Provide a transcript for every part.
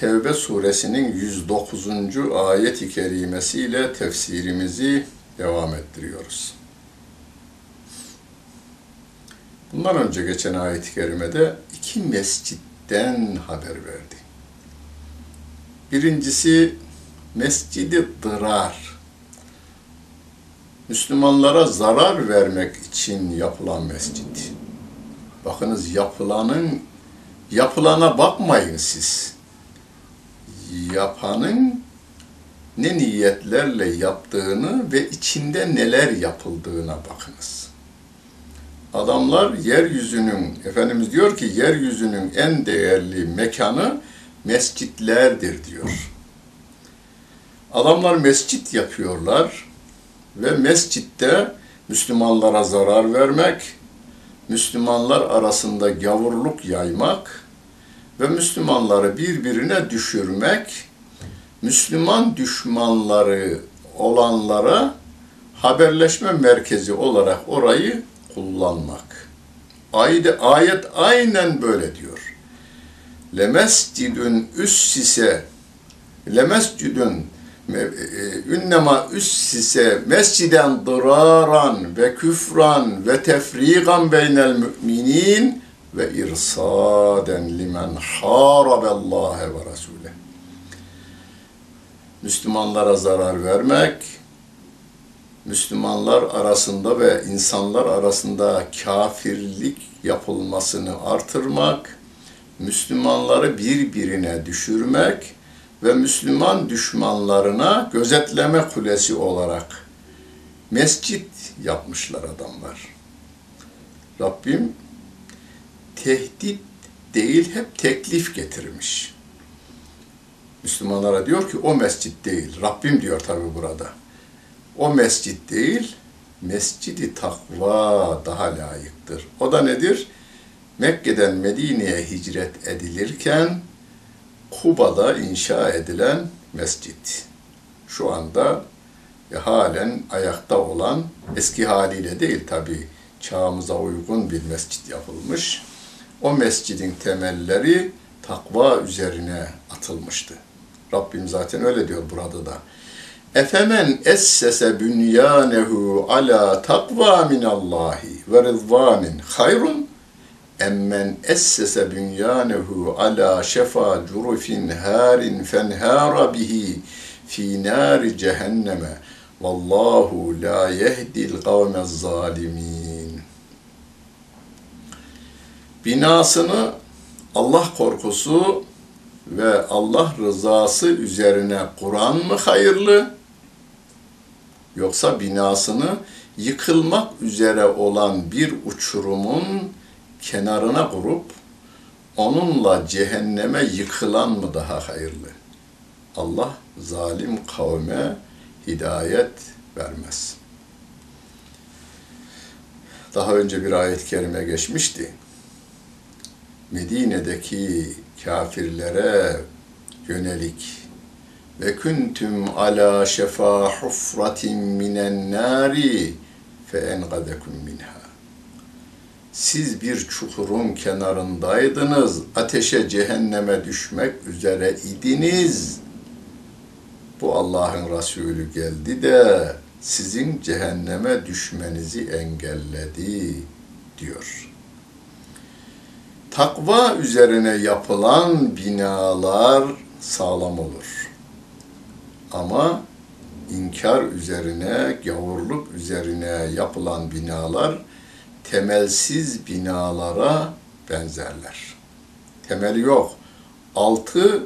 Tevbe suresinin 109. ayet-i kerimesiyle tefsirimizi devam ettiriyoruz. Bundan önce geçen ayet-i kerimede iki mescitten haber verdi. Birincisi Mescidi Dırar. Müslümanlara zarar vermek için yapılan mescid. Bakınız yapılanın yapılana bakmayın siz. Yapanın ne niyetlerle yaptığını ve içinde neler yapıldığına bakınız. Adamlar yeryüzünün, Efendimiz diyor ki yeryüzünün en değerli mekanı mescitlerdir diyor. Adamlar mescit yapıyorlar ve mescitte Müslümanlara zarar vermek, Müslümanlar arasında gavurluk yaymak ve Müslümanları birbirine düşürmek, Müslüman düşmanları olanlara haberleşme merkezi olarak orayı kullanmak. Ayet, ayet aynen böyle diyor. Lemescidün üssise lemescidün ünnema üssise mesciden dıraran ve küfran ve tefrigan beynel müminin ve irsaden limen haraballâhe ve rasûle. Müslümanlara zarar vermek, Müslümanlar arasında ve insanlar arasında kafirlik yapılmasını artırmak, Müslümanları birbirine düşürmek ve Müslüman düşmanlarına gözetleme kulesi olarak mescit yapmışlar adamlar. Rabbim tehdit değil hep teklif getirmiş. Müslümanlara diyor ki o mescit değil. Rabbim diyor tabi burada. O mescit değil, mescidi takva daha layıktır. O da nedir? Mekke'den Medine'ye hicret edilirken Kuba'da inşa edilen mescit. Şu anda e, halen ayakta olan, eski haliyle değil tabi çağımıza uygun bir mescit yapılmış. O mescidin temelleri takva üzerine atılmıştı. Rabbim zaten öyle diyor burada da. Efemen essese bünyanehu ala takva minallahi ve rızvanin hayrun emmen essese bünyanehu ala şefa curufin harin fenhara bihi fi nari cehenneme vallahu la yehdil kavmez zalimin binasını Allah korkusu ve Allah rızası üzerine Kur'an mı hayırlı yoksa binasını yıkılmak üzere olan bir uçurumun kenarına kurup onunla cehenneme yıkılan mı daha hayırlı? Allah zalim kavme hidayet vermez. Daha önce bir ayet-i kerime geçmişti. Medine'deki kafirlere yönelik ve kuntum ala şefa hufratin minen nari fe enqadakum minha. Siz bir çukurun kenarındaydınız, ateşe cehenneme düşmek üzere idiniz. Bu Allah'ın Resulü geldi de sizin cehenneme düşmenizi engelledi diyor. Takva üzerine yapılan binalar sağlam olur. Ama inkar üzerine, gavurluk üzerine yapılan binalar temelsiz binalara benzerler. Temeli yok. Altı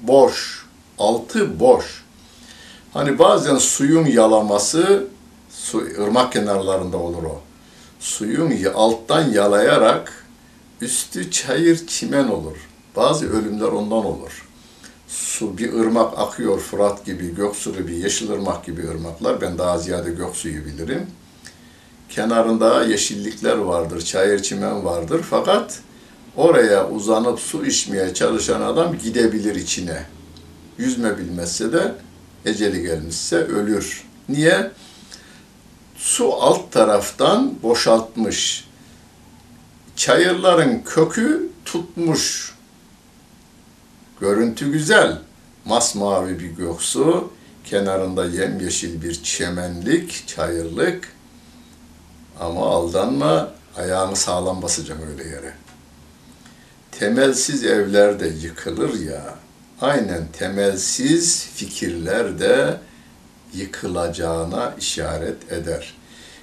boş. Altı boş. Hani bazen suyun yalaması, su, ırmak kenarlarında olur o. Suyun alttan yalayarak üstü çayır çimen olur. Bazı ölümler ondan olur. su bir ırmak akıyor Fırat gibi, Göksu gibi, Yeşilırmak gibi ırmaklar. Ben daha ziyade Göksu'yu bilirim. Kenarında yeşillikler vardır, çayır çimen vardır. Fakat oraya uzanıp su içmeye çalışan adam gidebilir içine. Yüzme bilmezse de eceli gelmişse ölür. Niye? Su alt taraftan boşaltmış. Çayırların kökü tutmuş. Görüntü güzel. Masmavi bir göksu, kenarında yemyeşil bir çemenlik, çayırlık. Ama aldanma, ayağını sağlam basacak öyle yere. Temelsiz evler de yıkılır ya, aynen temelsiz fikirler de yıkılacağına işaret eder.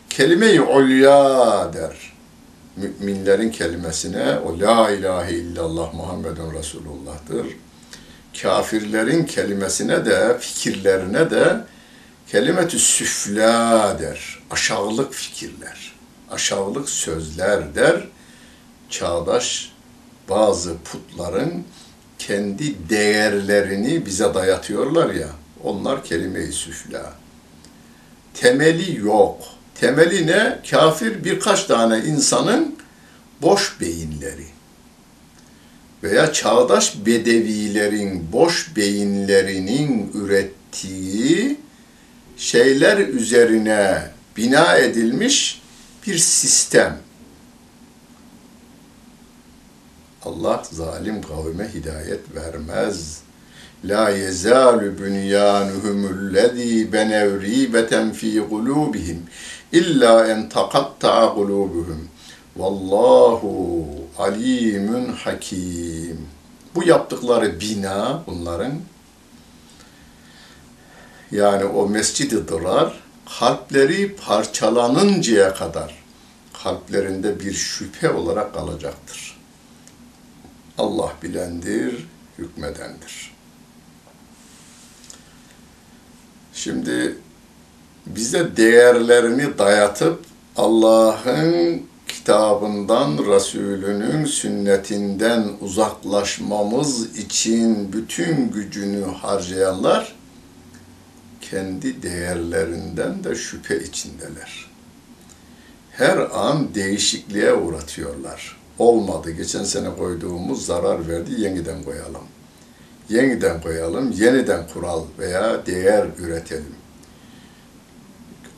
Kelime-i ulya der. Müminlerin kelimesine o la ilahe illallah Muhammedun Resulullah'tır. Kafirlerin kelimesine de fikirlerine de kelimetü süfla der. Aşağılık fikirler, aşağılık sözler der. Çağdaş bazı putların kendi değerlerini bize dayatıyorlar ya, onlar kelime-i süfla. Temeli yok. Temeli ne? Kafir birkaç tane insanın boş beyinleri veya çağdaş bedevilerin boş beyinlerinin ürettiği şeyler üzerine bina edilmiş bir sistem. Allah zalim kavme hidayet vermez. La yezalu bunyanuhum lezî benev rîbeten fî kulûbihim illa en takatta'a kulûbuhum. Vallahu alimun hakim. Bu yaptıkları bina bunların yani o mescidi dırar kalpleri parçalanıncaya kadar kalplerinde bir şüphe olarak kalacaktır. Allah bilendir, hükmedendir. Şimdi bize değerlerini dayatıp Allah'ın kitabından, Resulünün sünnetinden uzaklaşmamız için bütün gücünü harcayanlar kendi değerlerinden de şüphe içindeler. Her an değişikliğe uğratıyorlar. Olmadı, geçen sene koyduğumuz zarar verdi, yeniden koyalım. Yeniden koyalım, yeniden kural veya değer üretelim.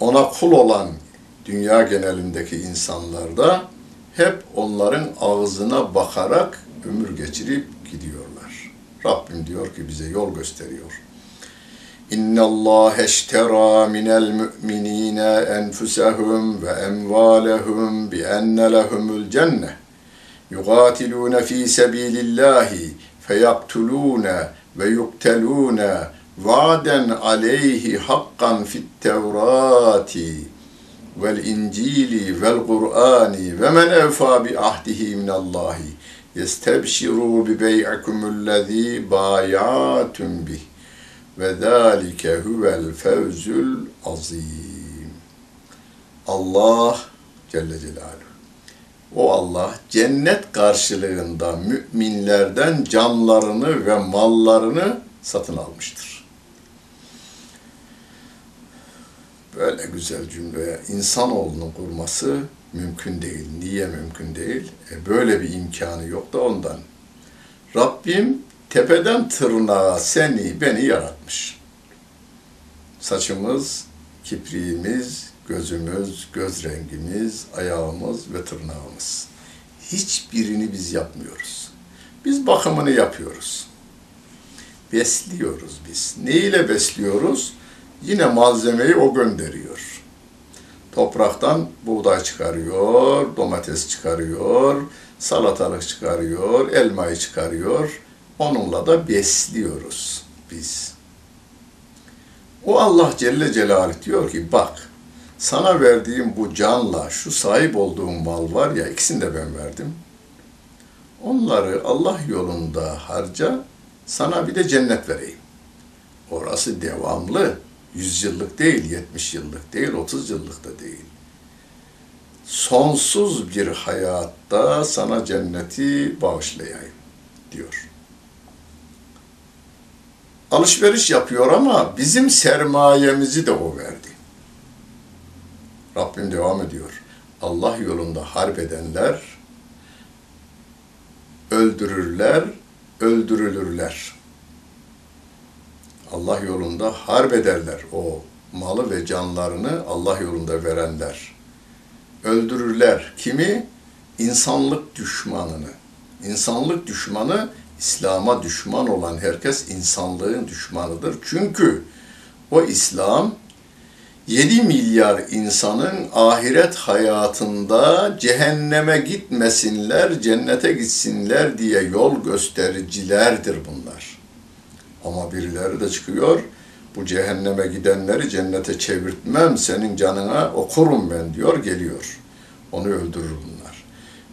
Ona kul olan dünya genelindeki insanlarda hep onların ağzına bakarak ömür geçirip gidiyorlar. Rabbim diyor ki bize yol gösteriyor. İnna Allah eştera minel mu'minina enfusahum ve emvalahum bi enne lehumul cenne. Yuqatiluna fi sabilillahi feyaktuluna ve yukteluna vaden aleyhi hakkan fit tevrati vel incili vel qur'ani ve men evfa bi ahdihi minallahi yestebşiru bi bey'ikumüllezî bâyâtum bih ve zâlike huvel fevzül azîm. Allah Celle Celaluhu. O Allah cennet karşılığında müminlerden canlarını ve mallarını satın almıştır. Böyle güzel cümleye insanoğlunun kurması mümkün değil. Niye mümkün değil? E böyle bir imkanı yok da ondan. Rabbim tepeden tırnağa seni, beni yaratmış. Saçımız, kipriğimiz, gözümüz, göz rengimiz, ayağımız ve tırnağımız. Hiçbirini biz yapmıyoruz. Biz bakımını yapıyoruz. Besliyoruz biz. Ne ile besliyoruz? Yine malzemeyi o gönderiyor. Topraktan buğday çıkarıyor, domates çıkarıyor, salatalık çıkarıyor, elmayı çıkarıyor. Onunla da besliyoruz biz. O Allah Celle Celaluhu diyor ki bak sana verdiğim bu canla şu sahip olduğum mal var ya ikisini de ben verdim. Onları Allah yolunda harca sana bir de cennet vereyim. Orası devamlı. 100 yıllık değil, 70 yıllık değil, 30 yıllık da değil. Sonsuz bir hayatta sana cenneti bağışlayayım diyor. alışveriş yapıyor ama bizim sermayemizi de o verdi. Rabbim devam ediyor. Allah yolunda harp edenler öldürürler, öldürülürler. Allah yolunda harp ederler. O malı ve canlarını Allah yolunda verenler. Öldürürler. Kimi? İnsanlık düşmanını. İnsanlık düşmanı İslam'a düşman olan herkes insanlığın düşmanıdır. Çünkü o İslam 7 milyar insanın ahiret hayatında cehenneme gitmesinler, cennete gitsinler diye yol göstericilerdir bunlar. Ama birileri de çıkıyor, bu cehenneme gidenleri cennete çevirtmem, senin canına okurum ben diyor, geliyor. Onu öldürür bunlar.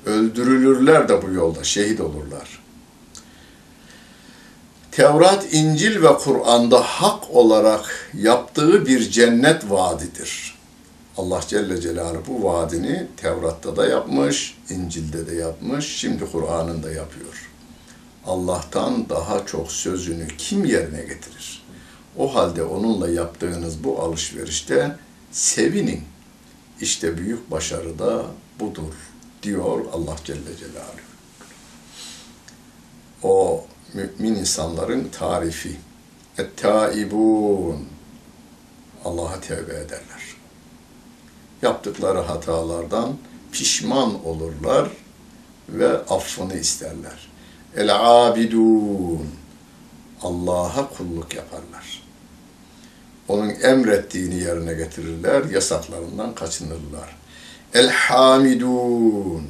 Öldürülürler de bu yolda, şehit olurlar. Tevrat, İncil ve Kur'an'da hak olarak yaptığı bir cennet vaadidir. Allah Celle Celaluhu bu vaadini Tevrat'ta da yapmış, İncil'de de yapmış, şimdi Kur'an'ın da yapıyor. Allah'tan daha çok sözünü kim yerine getirir? O halde onunla yaptığınız bu alışverişte sevinin. İşte büyük başarı da budur diyor Allah Celle Celaluhu. O mümin insanların tarifi. Et-taibun. Allah'a tevbe ederler. Yaptıkları hatalardan pişman olurlar ve affını isterler. El-abidun. Allah'a kulluk yaparlar. Onun emrettiğini yerine getirirler, yasaklarından kaçınırlar. El-hamidun.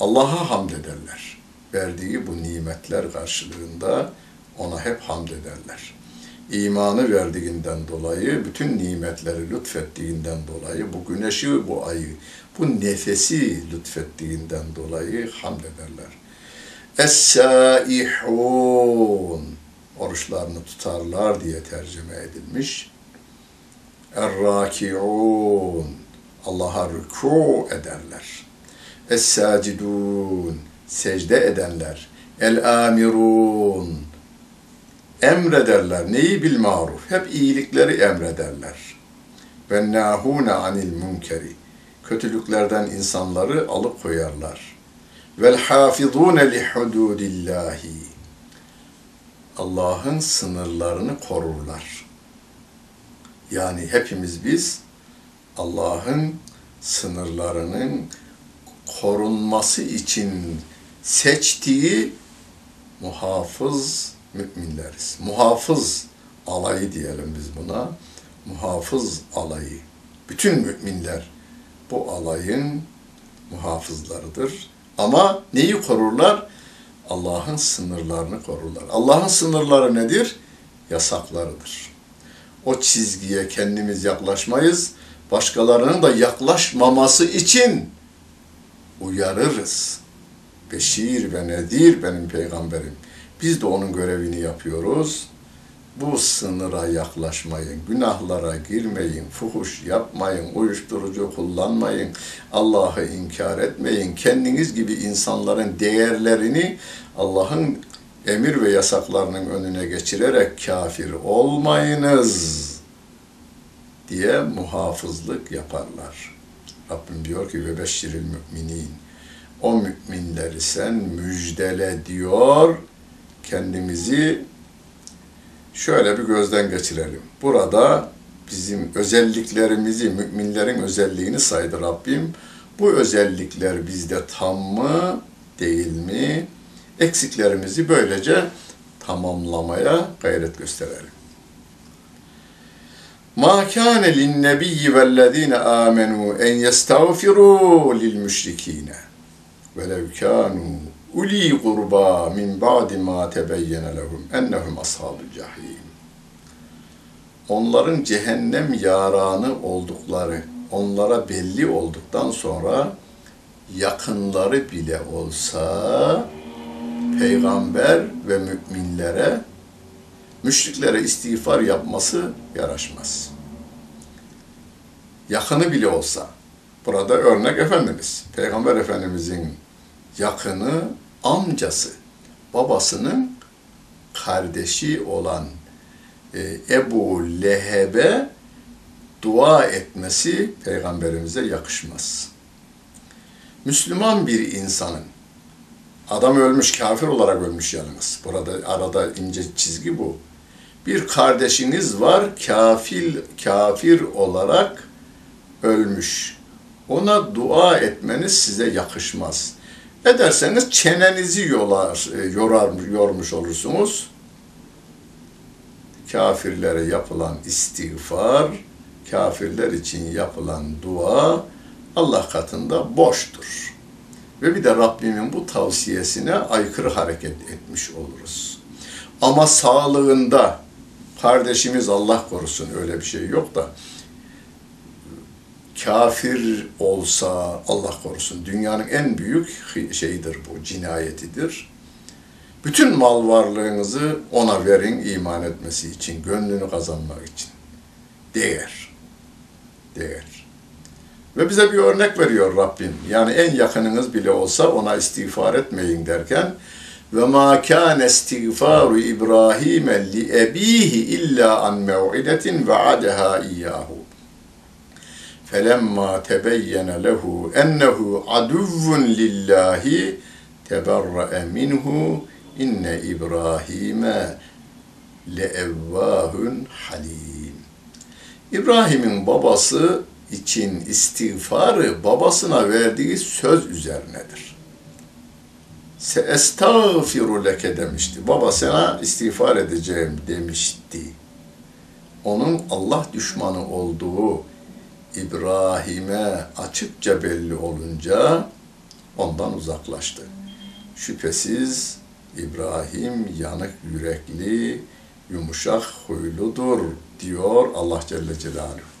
Allah'a hamd ederler verdiği bu nimetler karşılığında ona hep hamd ederler. İmanı verdiğinden dolayı, bütün nimetleri lütfettiğinden dolayı, bu güneşi, bu ayı, bu nefesi lütfettiğinden dolayı hamd ederler. Es-saihun oruçlarını tutarlar diye tercüme edilmiş. Er-rakiun Allah'a rükû ederler. Es-sacidun secde edenler. El amirun emrederler. Neyi bil maruf? Hep iyilikleri emrederler. Ve nahune anil munkeri. Kötülüklerden insanları alıp koyarlar. Vel hafizune li hududillahi. Allah'ın sınırlarını korurlar. Yani hepimiz biz Allah'ın sınırlarının korunması için seçtiği muhafız müminleriz. Muhafız alayı diyelim biz buna. Muhafız alayı. Bütün müminler bu alayın muhafızlarıdır. Ama neyi korurlar? Allah'ın sınırlarını korurlar. Allah'ın sınırları nedir? Yasaklarıdır. O çizgiye kendimiz yaklaşmayız. Başkalarının da yaklaşmaması için uyarırız. Beşir ve Nedir benim peygamberim. Biz de onun görevini yapıyoruz. Bu sınıra yaklaşmayın, günahlara girmeyin, fuhuş yapmayın, uyuşturucu kullanmayın, Allah'ı inkar etmeyin. Kendiniz gibi insanların değerlerini Allah'ın emir ve yasaklarının önüne geçirerek kafir olmayınız diye muhafızlık yaparlar. Rabbim diyor ki ve beşşiril müminin o müminleri sen müjdele diyor. Kendimizi şöyle bir gözden geçirelim. Burada bizim özelliklerimizi, müminlerin özelliğini saydı Rabbim. Bu özellikler bizde tam mı, değil mi? Eksiklerimizi böylece tamamlamaya gayret gösterelim. Ma kana lin-nebiyyi vellezina amenu en yestağfiru lil-müşrikine velev uli kurba min ba'di ma tebeyyene lehum ennehum ashabul cahim. Onların cehennem yaranı oldukları, onlara belli olduktan sonra yakınları bile olsa peygamber ve müminlere müşriklere istiğfar yapması yaraşmaz. Yakını bile olsa, burada örnek Efendimiz, Peygamber Efendimizin yakını amcası, babasının kardeşi olan e, Ebu Leheb'e dua etmesi peygamberimize yakışmaz. Müslüman bir insanın adam ölmüş kafir olarak ölmüş yalnız. Burada arada ince çizgi bu. Bir kardeşiniz var kafir kafir olarak ölmüş. Ona dua etmeniz size yakışmaz. Ederseniz çenenizi yolar, e, yorar, yormuş olursunuz. Kafirlere yapılan istiğfar, kafirler için yapılan dua Allah katında boştur. Ve bir de Rabbimin bu tavsiyesine aykırı hareket etmiş oluruz. Ama sağlığında kardeşimiz Allah korusun öyle bir şey yok da kafir olsa Allah korusun dünyanın en büyük şeyidir bu cinayetidir. Bütün mal varlığınızı ona verin iman etmesi için, gönlünü kazanmak için. Değer. Değer. Ve bize bir örnek veriyor Rabbim. Yani en yakınınız bile olsa ona istiğfar etmeyin derken ve ma kana istiğfaru İbrahim li ebihi illa an mev'idetin va'adaha iyyahu. Felemma tebeyyene lehu ennehu aduvvun lillahi teberrae minhu inne İbrahim'e leevvahun halim. İbrahim'in babası için istiğfarı babasına verdiği söz üzerinedir. Se estağfiru leke demişti. Baba sana istiğfar edeceğim demişti. Onun Allah düşmanı olduğu İbrahim'e açıkça belli olunca ondan uzaklaştı. Şüphesiz İbrahim yanık yürekli, yumuşak huyludur diyor Allah Celle Celaluhu.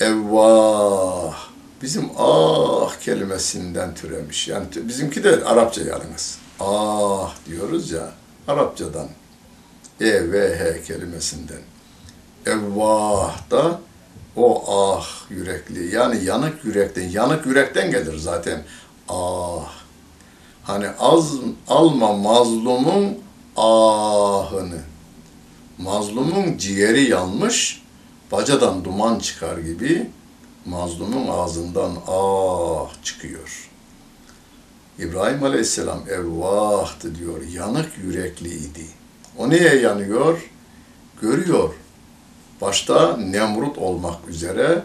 Evvah bizim ah kelimesinden türemiş. Yani bizimki de Arapça yalnız. Ah diyoruz ya Arapçadan. E ve H kelimesinden. Evvah da o ah yürekli yani yanık yürekten yanık yürekten gelir zaten ah hani az alma mazlumun ahını mazlumun ciğeri yanmış bacadan duman çıkar gibi mazlumun ağzından ah çıkıyor. İbrahim Aleyhisselam evvahtı diyor, yanık yürekliydi. O neye yanıyor? Görüyor. Başta Nemrut olmak üzere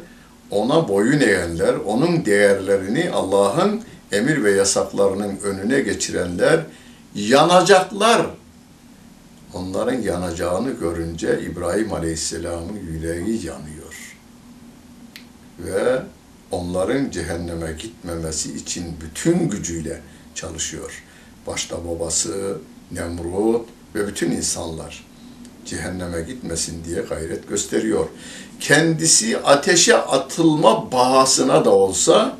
ona boyun eğenler, onun değerlerini Allah'ın emir ve yasaklarının önüne geçirenler yanacaklar. Onların yanacağını görünce İbrahim Aleyhisselam'ın yüreği yanıyor. Ve onların cehenneme gitmemesi için bütün gücüyle çalışıyor. Başta babası, Nemrut ve bütün insanlar cehenneme gitmesin diye gayret gösteriyor. Kendisi ateşe atılma bahasına da olsa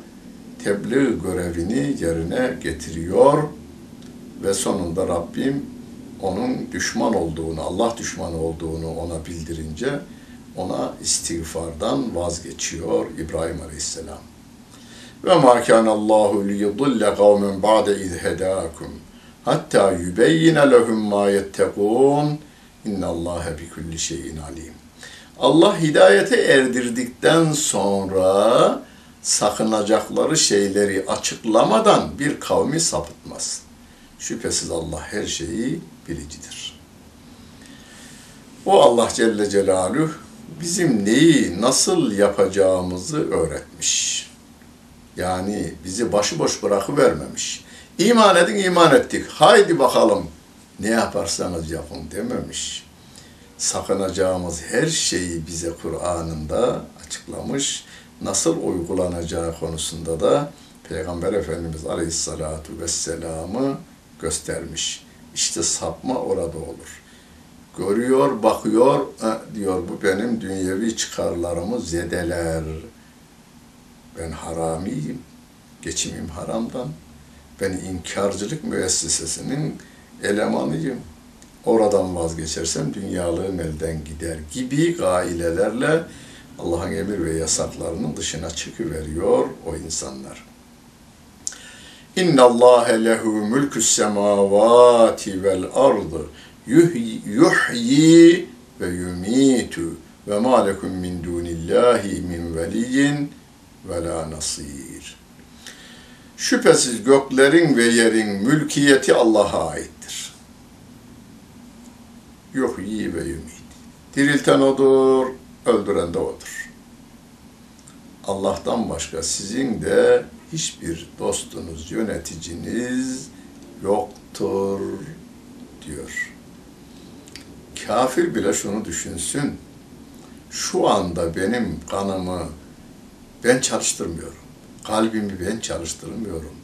tebliğ görevini yerine getiriyor ve sonunda Rabbim onun düşman olduğunu, Allah düşmanı olduğunu ona bildirince ona istiğfardan vazgeçiyor İbrahim Aleyhisselam. Ve ma kana Allahu li yudilla kavmen ba'de iz hedakum hatta yubeyyine lehum ma yettekun inna Allahe bi kulli şeyin alim. Allah hidayete erdirdikten sonra sakınacakları şeyleri açıklamadan bir kavmi sapıtmaz. Şüphesiz Allah her şeyi bilicidir. O Allah Celle Celaluhu bizim neyi nasıl yapacağımızı öğretmiş. Yani bizi başıboş bırakıvermemiş. İman edin iman ettik. Haydi bakalım ne yaparsanız yapın dememiş. Sakınacağımız her şeyi bize Kur'an'ında açıklamış. Nasıl uygulanacağı konusunda da Peygamber Efendimiz Aleyhisselatü Vesselam'ı göstermiş. İşte sapma orada olur. Görüyor, bakıyor, diyor bu benim dünyevi çıkarlarımı zedeler. Ben haramiyim, geçimim haramdan. Ben inkarcılık müessesesinin elemanıyım. Oradan vazgeçersem dünyalığım elden gider gibi gailelerle Allah'ın emir ve yasaklarının dışına çıkıveriyor o insanlar. İnna Allah lehu mulkus semavati vel ardı yuhyi, ve yumitu ve ma lekum min dunillahi min veliyyin ve la nasir. Şüphesiz göklerin ve yerin mülkiyeti Allah'a aittir. Yuhyi ve yumit. Dirilten odur, öldüren de odur. Allah'tan başka sizin de hiçbir dostunuz, yöneticiniz yoktur diyor. Kafir bile şunu düşünsün. Şu anda benim kanımı ben çalıştırmıyorum. Kalbimi ben çalıştırmıyorum.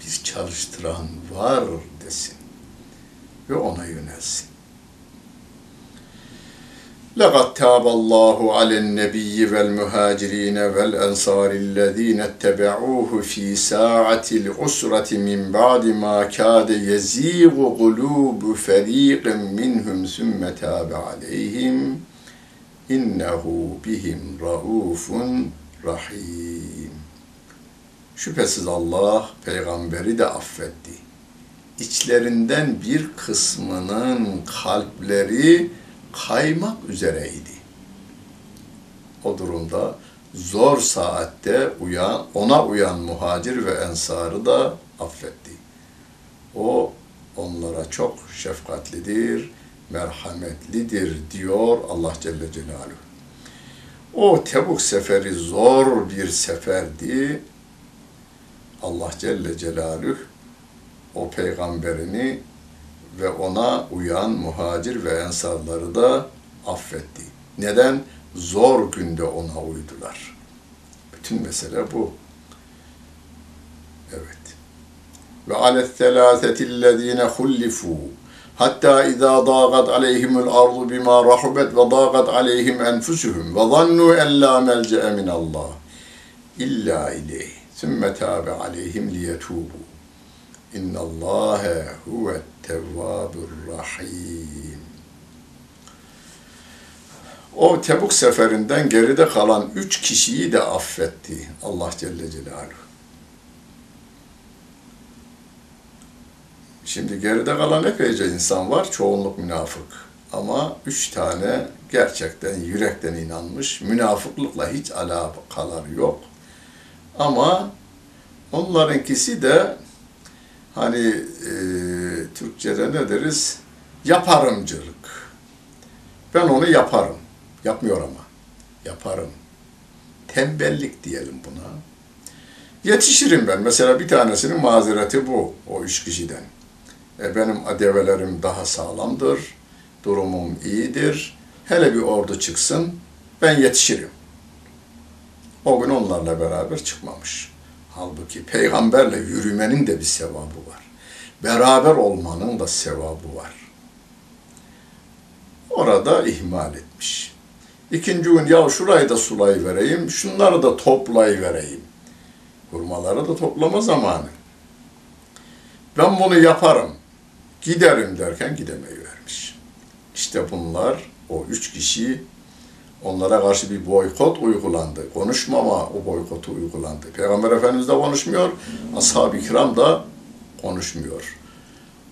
Bir çalıştıran var desin. Ve ona yönelsin. لقد تاب الله على النبي والمهاجرين والأنصار الذين اتبعوه في ساعة العسرة من بعد ما كاد يزيغ قلوب فريق منهم ثم تاب عليهم إنه بهم رؤوف rahim. Şüphesiz Allah peygamberi de affetti. İçlerinden bir kısmının kalpleri kaymak üzereydi. O durumda zor saatte uyan, ona uyan muhacir ve ensarı da affetti. O onlara çok şefkatlidir, merhametlidir diyor Allah Celle Celaluhu. O Tebuk seferi zor bir seferdi. Allah Celle Celaluhu o peygamberini ve ona uyan muhacir ve ensarları da affetti. Neden? Zor günde ona uydular. Bütün mesele bu. Evet. Ve alet telâsetillezîne hullifû Hatta izâ dâgat aleyhimul ardu bima rahubat ve dâgat aleyhim enfusuhum ve zannu en la melce'e minallah illa ileyh. Sümme tâbe aleyhim liyetûbû. İnnallâhe huvet tevvâbur rahîm. O Tebuk seferinden geride kalan üç kişiyi de affetti Allah Celle Celaluhu. Şimdi geride kalan epeyce insan var, çoğunluk münafık. Ama üç tane gerçekten yürekten inanmış, münafıklıkla hiç alakaları yok. Ama onlarınkisi de hani e, Türkçe'de ne deriz? Yaparımcılık. Ben onu yaparım. Yapmıyor ama. Yaparım. Tembellik diyelim buna. Yetişirim ben. Mesela bir tanesinin mazereti bu. O üç kişiden. E, benim develerim daha sağlamdır. Durumum iyidir. Hele bir ordu çıksın. Ben yetişirim. O gün onlarla beraber çıkmamış. Halbuki peygamberle yürümenin de bir sevabı var. Beraber olmanın da sevabı var. Orada ihmal etmiş. İkinci gün ya şurayı da sulayı vereyim, şunları da toplayı vereyim. Hurmaları da toplama zamanı. Ben bunu yaparım, giderim derken gidemeyi vermiş. İşte bunlar, o üç kişi onlara karşı bir boykot uygulandı. Konuşmama o boykotu uygulandı. Peygamber Efendimiz de konuşmuyor, ashab-ı kiram da konuşmuyor.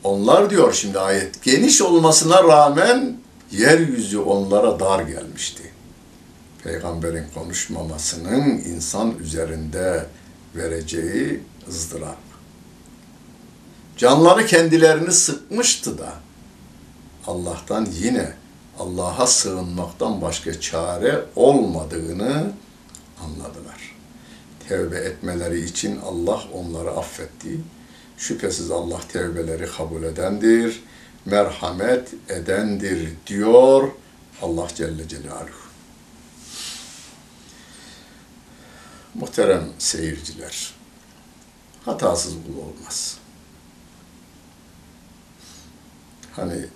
Onlar diyor şimdi ayet, geniş olmasına rağmen yeryüzü onlara dar gelmişti. Peygamberin konuşmamasının insan üzerinde vereceği ızdırap. Canları kendilerini sıkmıştı da Allah'tan yine Allah'a sığınmaktan başka çare olmadığını anladılar. Tevbe etmeleri için Allah onları affetti. Şüphesiz Allah tevbeleri kabul edendir, merhamet edendir diyor Allah Celle Celaluhu. Muhterem seyirciler, hatasız kul olmaz. Hani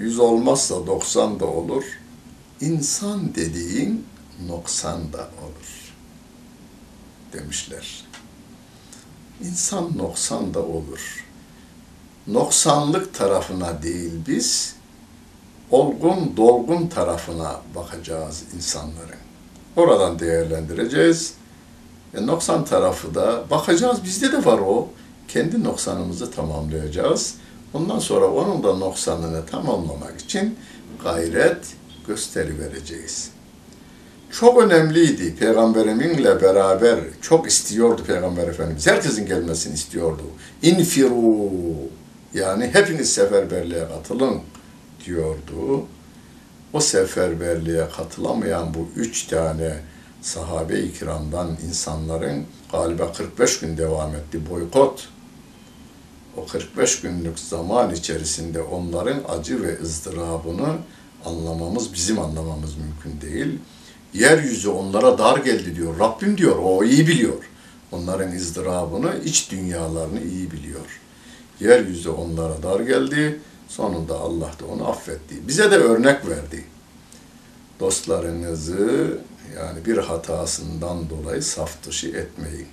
yüz olmazsa doksan da olur. İnsan dediğin noksan da olur demişler. İnsan noksan da olur. Noksanlık tarafına değil biz, olgun dolgun tarafına bakacağız insanların. Oradan değerlendireceğiz. E, noksan tarafı da bakacağız bizde de var o. Kendi noksanımızı tamamlayacağız. Ondan sonra onun da noksanını tamamlamak için gayret gösteri vereceğiz. Çok önemliydi peygamberiminle beraber çok istiyordu peygamber efendimiz. Herkesin gelmesini istiyordu. İnfiru yani hepiniz seferberliğe katılın diyordu. O seferberliğe katılamayan bu üç tane sahabe-i kiramdan insanların galiba 45 gün devam etti boykot. O 45 günlük zaman içerisinde onların acı ve ızdırabını anlamamız, bizim anlamamız mümkün değil. Yeryüzü onlara dar geldi diyor. Rabbim diyor, o iyi biliyor. Onların ızdırabını, iç dünyalarını iyi biliyor. Yeryüzü onlara dar geldi. Sonunda Allah da onu affetti. Bize de örnek verdi. Dostlarınızı yani bir hatasından dolayı saf dışı etmeyin.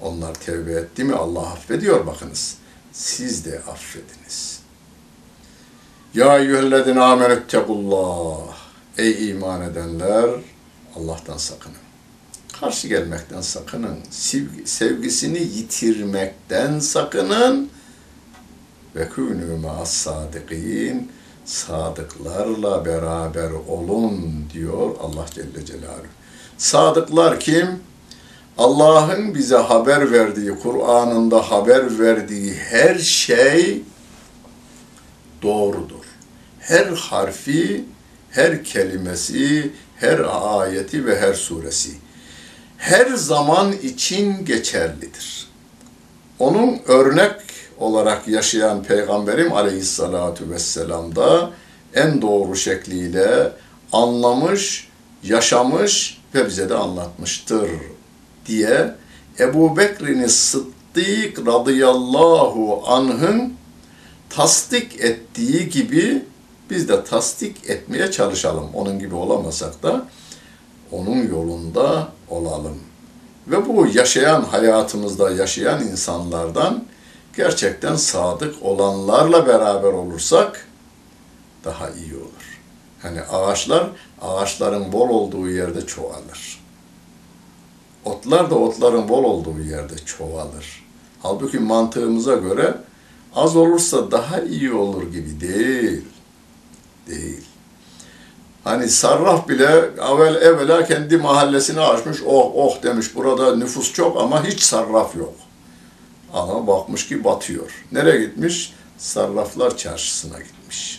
Onlar tevbe etti mi Allah affediyor bakınız. Siz de affediniz. Ya eyyühellezine amenettekullah. Ey iman edenler Allah'tan sakının. Karşı gelmekten sakının. Sevgi, sevgisini yitirmekten sakının. Ve kûnû ma'as sadikin. Sadıklarla beraber olun diyor Allah Celle Celaluhu. Sadıklar kim? Allah'ın bize haber verdiği, Kur'an'ında haber verdiği her şey doğrudur. Her harfi, her kelimesi, her ayeti ve her suresi her zaman için geçerlidir. Onun örnek olarak yaşayan Peygamberim Aleyhissalatu vesselam da en doğru şekliyle anlamış, yaşamış ve bize de anlatmıştır diye Ebu Bekir'in Sıddık radıyallahu anh'ın tasdik ettiği gibi biz de tasdik etmeye çalışalım. Onun gibi olamasak da onun yolunda olalım. Ve bu yaşayan hayatımızda yaşayan insanlardan gerçekten sadık olanlarla beraber olursak daha iyi olur. Hani ağaçlar ağaçların bol olduğu yerde çoğalır. Otlar da otların bol olduğu yerde çoğalır. Halbuki mantığımıza göre az olursa daha iyi olur gibi değil. Değil. Hani sarraf bile evvel evvela kendi mahallesini açmış, oh oh demiş burada nüfus çok ama hiç sarraf yok. Ama bakmış ki batıyor. Nereye gitmiş? Sarraflar çarşısına gitmiş.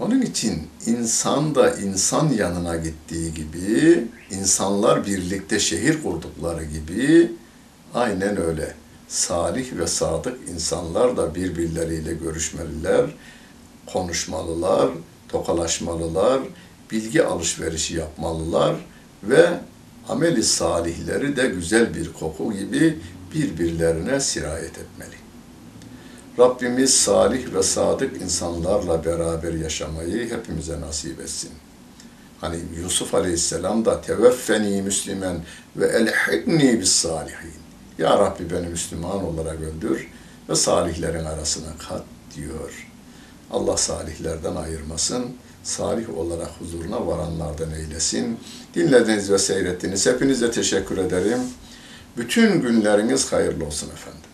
Onun için insan da insan yanına gittiği gibi, insanlar birlikte şehir kurdukları gibi aynen öyle. Salih ve sadık insanlar da birbirleriyle görüşmeliler, konuşmalılar, tokalaşmalılar, bilgi alışverişi yapmalılar ve ameli salihleri de güzel bir koku gibi birbirlerine sirayet etmeli. Rabbimiz salih ve sadık insanlarla beraber yaşamayı hepimize nasip etsin. Hani Yusuf Aleyhisselam da teveffeni müslimen ve elhidni bis salihin. Ya Rabbi beni Müslüman olarak öldür ve salihlerin arasına kat diyor. Allah salihlerden ayırmasın. Salih olarak huzuruna varanlardan eylesin. Dinlediniz ve seyrettiniz. Hepinize teşekkür ederim. Bütün günleriniz hayırlı olsun efendim.